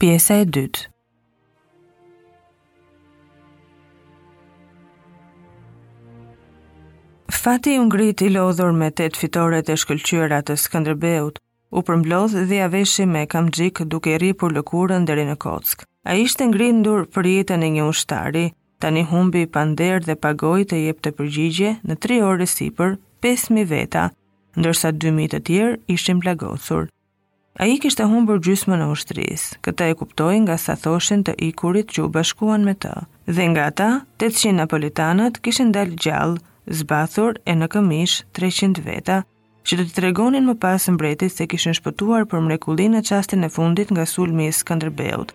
Pjesa e dytë. Fati u ngrit i lodhur me tetë fitoret e shkëlqyera të Skënderbeut, u përmblodh dhe ia veshi me kamxhik duke i rripur lëkurën deri në kockë. Ai ishte ngrindur për jetën e një ushtari, tani humbi pa nder dhe pa gojë të jepte përgjigje në tri orë e sipër, pesë mijë veta, ndërsa dy mijë të tjerë ishin plagosur. Ai kishte humbur gjysmën e ushtrisë. Këtë e kuptoi nga sa thoshin të ikurit që u bashkuan me të. Dhe nga ata, 800 napolitanët kishin dalë gjallë, zbathur e në këmishë 300 veta, që do t'i tregonin më pas mbretit se kishin shpëtuar për mrekulli në çastin e fundit nga sulmi i Skënderbeut,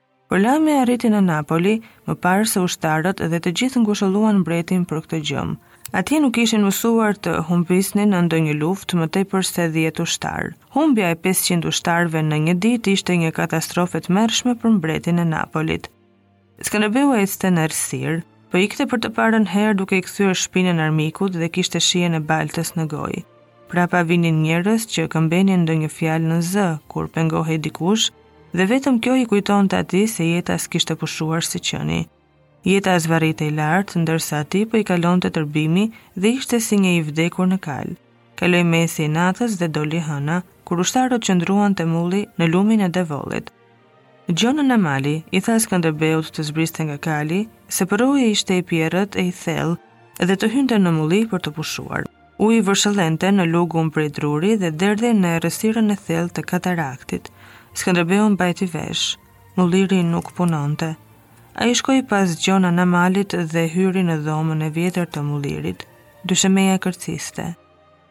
Por lajmi arriti në Napoli më parë se ushtarët dhe të gjithë ngushëlluan mbretin për këtë gjëmë. Atje nuk ishin mësuar të humbisnin në ndonjë luftë më tepër se dhjetë ushtarë. Humbja e pesëqind ushtarëve në një ditë ishte një katastrofë e tmerrshme për mbretin e Napolit. Skënderbeu ecte në errësirë, po ikte për të parën herë duke i kthyer shpinën armikut dhe kishte shijen e baltës në gojë. Prapa vinin njerëz që këmbenin ndonjë fjalë në zë kur pengohej dikush, Dhe vetëm kjo i kujtonte atij se jeta s'kishte pushuar së qeni. Jeta zvarritej lart, ndërsa atij po i kalonte tërbimi dhe ishte si një i vdekur në kalë. Kaloi mesi i natës dhe doli hëna, kur ushtarët qëndruan te mulliri në lumin e Devollit. Gjon Anamali i tha Skënderbeut të zbriste nga kali, se përroi ishte i pjerrët e i thellë, dhe të hynte në mulli për të pushuar. Uji vërshëllente në lugun prej druri dhe derdhej në errësirën e thellë të kataraktit. Skënderbeu mbajti vesh. Mulliri nuk punonte. Ai shkoi pas Gjon Anamalit dhe hyri në dhomën e vjetër të mullirit. Dyshemeja kërciste.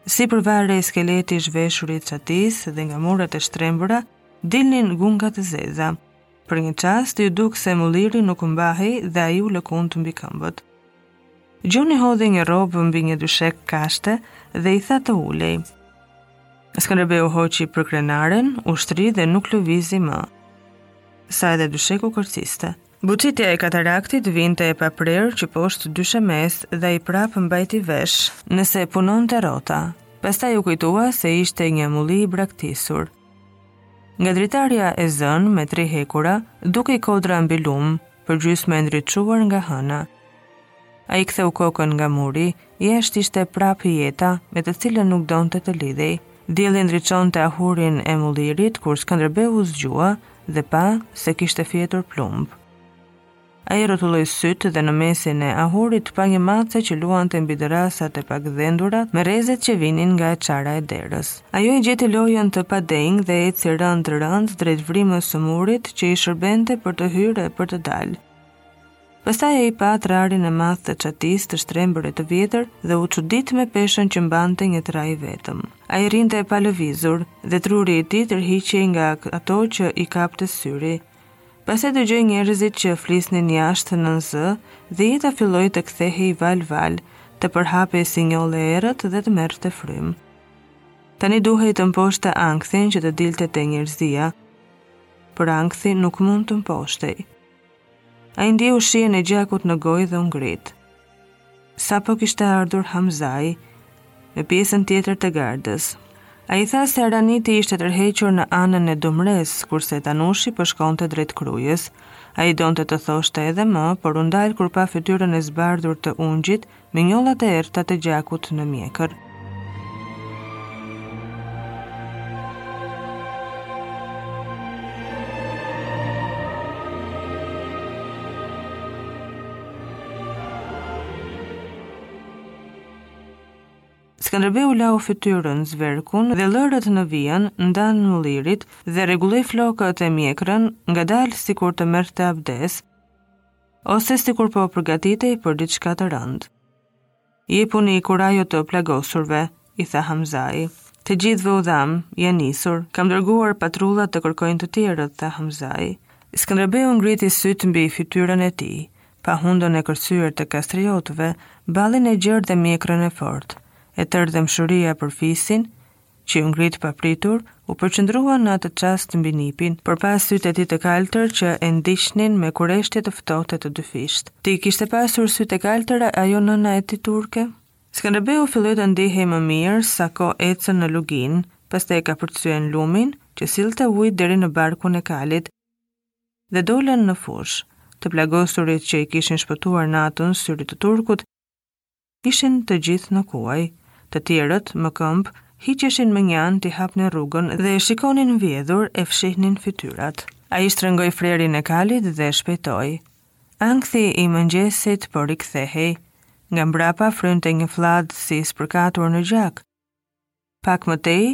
Sipër varej skeleti i zhveshur i çatisë dhe nga muret e shtrembura, dilnin gungat e zeza. Për një çast iu duk se mulliri nuk mbahej dhe ai u lëkund mbi këmbët. Gjoni hodhi një rrobë mbi një dyshek kashte dhe i tha të ulej. Skënderbeu hoqi përkrenaren, u shtri dhe nuk lëvizi më. Se edhe dysheku kërciste. Buçitja e kataraktit vinte e paprerë që poshtë dyshemesë dhe ai prapë mbajti vesh, nëse punonte rrota. Pastaj u kujtua se ishte një mulli i braktisur. Nga dritarja e zënë me tri hekura, dukej kodra mbi lumë, përgjysmë e ndriçuar nga hëna. Ai ktheu kokën nga muri, jashtë ishte prapë jeta, me të cilën nuk donte të lidhej. Dielli ndriçonte ahurin e mullirit, kur Skënderbeu u zgjua dhe pa se kishte fjetur plumb. Ai rrotulloi sytë dhe në mesin e ahurit pa një mace që luante mbi dërrasat e pagdhendura me rrezet që vinin nga e çara e derës. Ai e gjeti lojën të padenjë dhe eci rëndë-rëndë drejt vrimës së murit që i shërbente për të hyrë e për të dalë. Pastaj ai pa trarin e madh të çatisë të shtrembër e të vjetër dhe u çudit me peshën që mbante një tra i vetëm. Ai rrinte pa lëvizur dhe truri i tij tërhiqej nga ato që i kapte syri. Pastaj dëgjoi njerëzit që flisnin jashtë nën zë dhe jeta filloi të kthehej val-val, të përhapej si njollë e errët dhe të merrte frymë. Tani duhej të mposhte ankthin që të dilte te njerëzia, por ankthi nuk mund të mposhtej. Ai ndjeu shijen e gjakut në gojë dhe u ngrit. Sapo kishte ardhur Hamzai, me pjesën tjetër të gardës. Ai tha se Araniti ishte tërhequr në anën e Dumresë, kurse Tanushi po shkonte drejt Krujës. Ai donte të thoshte edhe më, por u ndal kur pa fytyrën e zbardhur të ungjit, me njollat e errëta të gjakut në mjekër. Skënderbeu lau fytyrën, zverkun dhe llërët në vijën ndanë mullirit dhe rregulloi flokët e mjekrën, ngadalë sikur të merrte abdes, Ose sikur po përgatitej për diçka të rëndë. Jepuni kurajo të plagosurve, i tha Hamzai. Të gjithëve u dhamë, janë nisur, kam dërguar patrulla të kërkojnë të tjerët, tha Hamzai. Skënderbeu ngriti sytë mbi fytyrën e tij, pa hundën e kërcyer të kastriotëve, ballin e gjerë dhe mjekrën e fortë, e tërë dhembshuria për fisin, që iu ngrit papritur, u përqendrua në atë çast mbi nipin, por pa sytë e tij të kaltër që e ndiqnin me kureshtje të ftohtë e të dyfishtë. T'i kishte pasur sytë e kaltër ajo nëna e tij turke? Skënderbeu filloi të ndihej më mirë sa kohë ecën në luginë, pastaj e kapërcyen lumin që sillte ujë deri në barkun e kalit dhe dolën në fushë. Të plagosurit që i kishin shpëtuar natën syrit të turkut Ishin të gjithë në kuaj. Të tjerët, më këmbë, hiqeshin mënjanë t'i hapnin rrugën dhe shikonin vjedhur, e fshihnin fytyrat. Ai shtrëngoi frerin e kalit dhe shpejtoi. Ankthi i mëngjesit po rikthehej. Nga mbrapa frynte një flladh si i spërkatur në gjak. Pak më tej,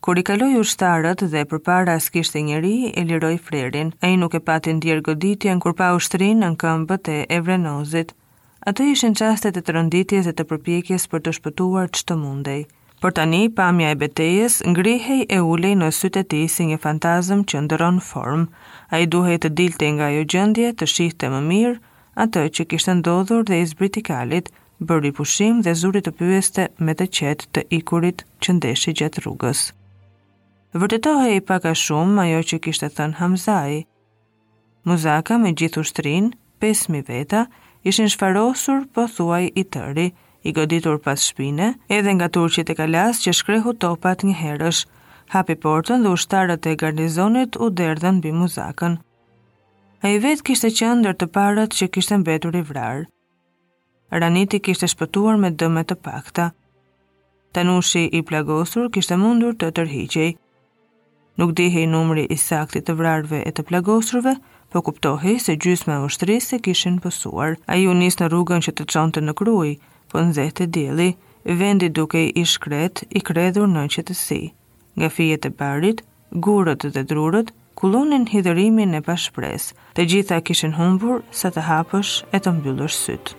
kur i kaloi ushtarët dhe përpara s'kishte njeri, e liroi frerin. Ai nuk e pati ndjerë goditjen kur pa ushtrinë nën këmbët e Evrenozit. Ato ishin çastet e tronditjes dhe të përpjekjes për të shpëtuar ç'të mundej. Por tani, pamja e betejës, ngrihej e ulej në sytë e tij si një fantazëm që ndërron formë. Ai duhej të dilte nga ajo gjendje, të shihte më mirë, atë që kishte ndodhur dhe i zbriti kalit, Bëri pushim dhe zuri të pyeste me të qetë të ikurit që ndeshi gjatë rrugës. Vërtetohej pak a shumë ajo që kishte thënë Hamzai. Muzaka me gjithë ushtrinë, 5000 veta, ishin shfarosur pothuaj i tëri, i goditur pas shpine, edhe nga turqit e kalasë që shkrehu topat njëherësh, hapi portën dhe ushtarët e garnizonit u derdhën mbi Muzakën. Ai vetë kishte qenë ndër të parët që kishte mbetur i vrarë. Raniti kishte shpëtuar me dëme të pakta. Tanushi i plagosur kishte mundur të tërhiqej. Nuk dihej numri i saktë i të vrarëve e të plagosurve, po kuptohej se gjysma e ushtrisë e kishin pësuar. Ai u nis në rrugën që të çonte në Krujë, po nxehte dielli, vendi dukej i shkretë, i kredhur në qetësi. Nga fijet e barit, gurët dhe drurët kullonin hidhërimin e pashpresë. Të gjitha kishin humbur sa të hapësh e të mbyllësh sytë.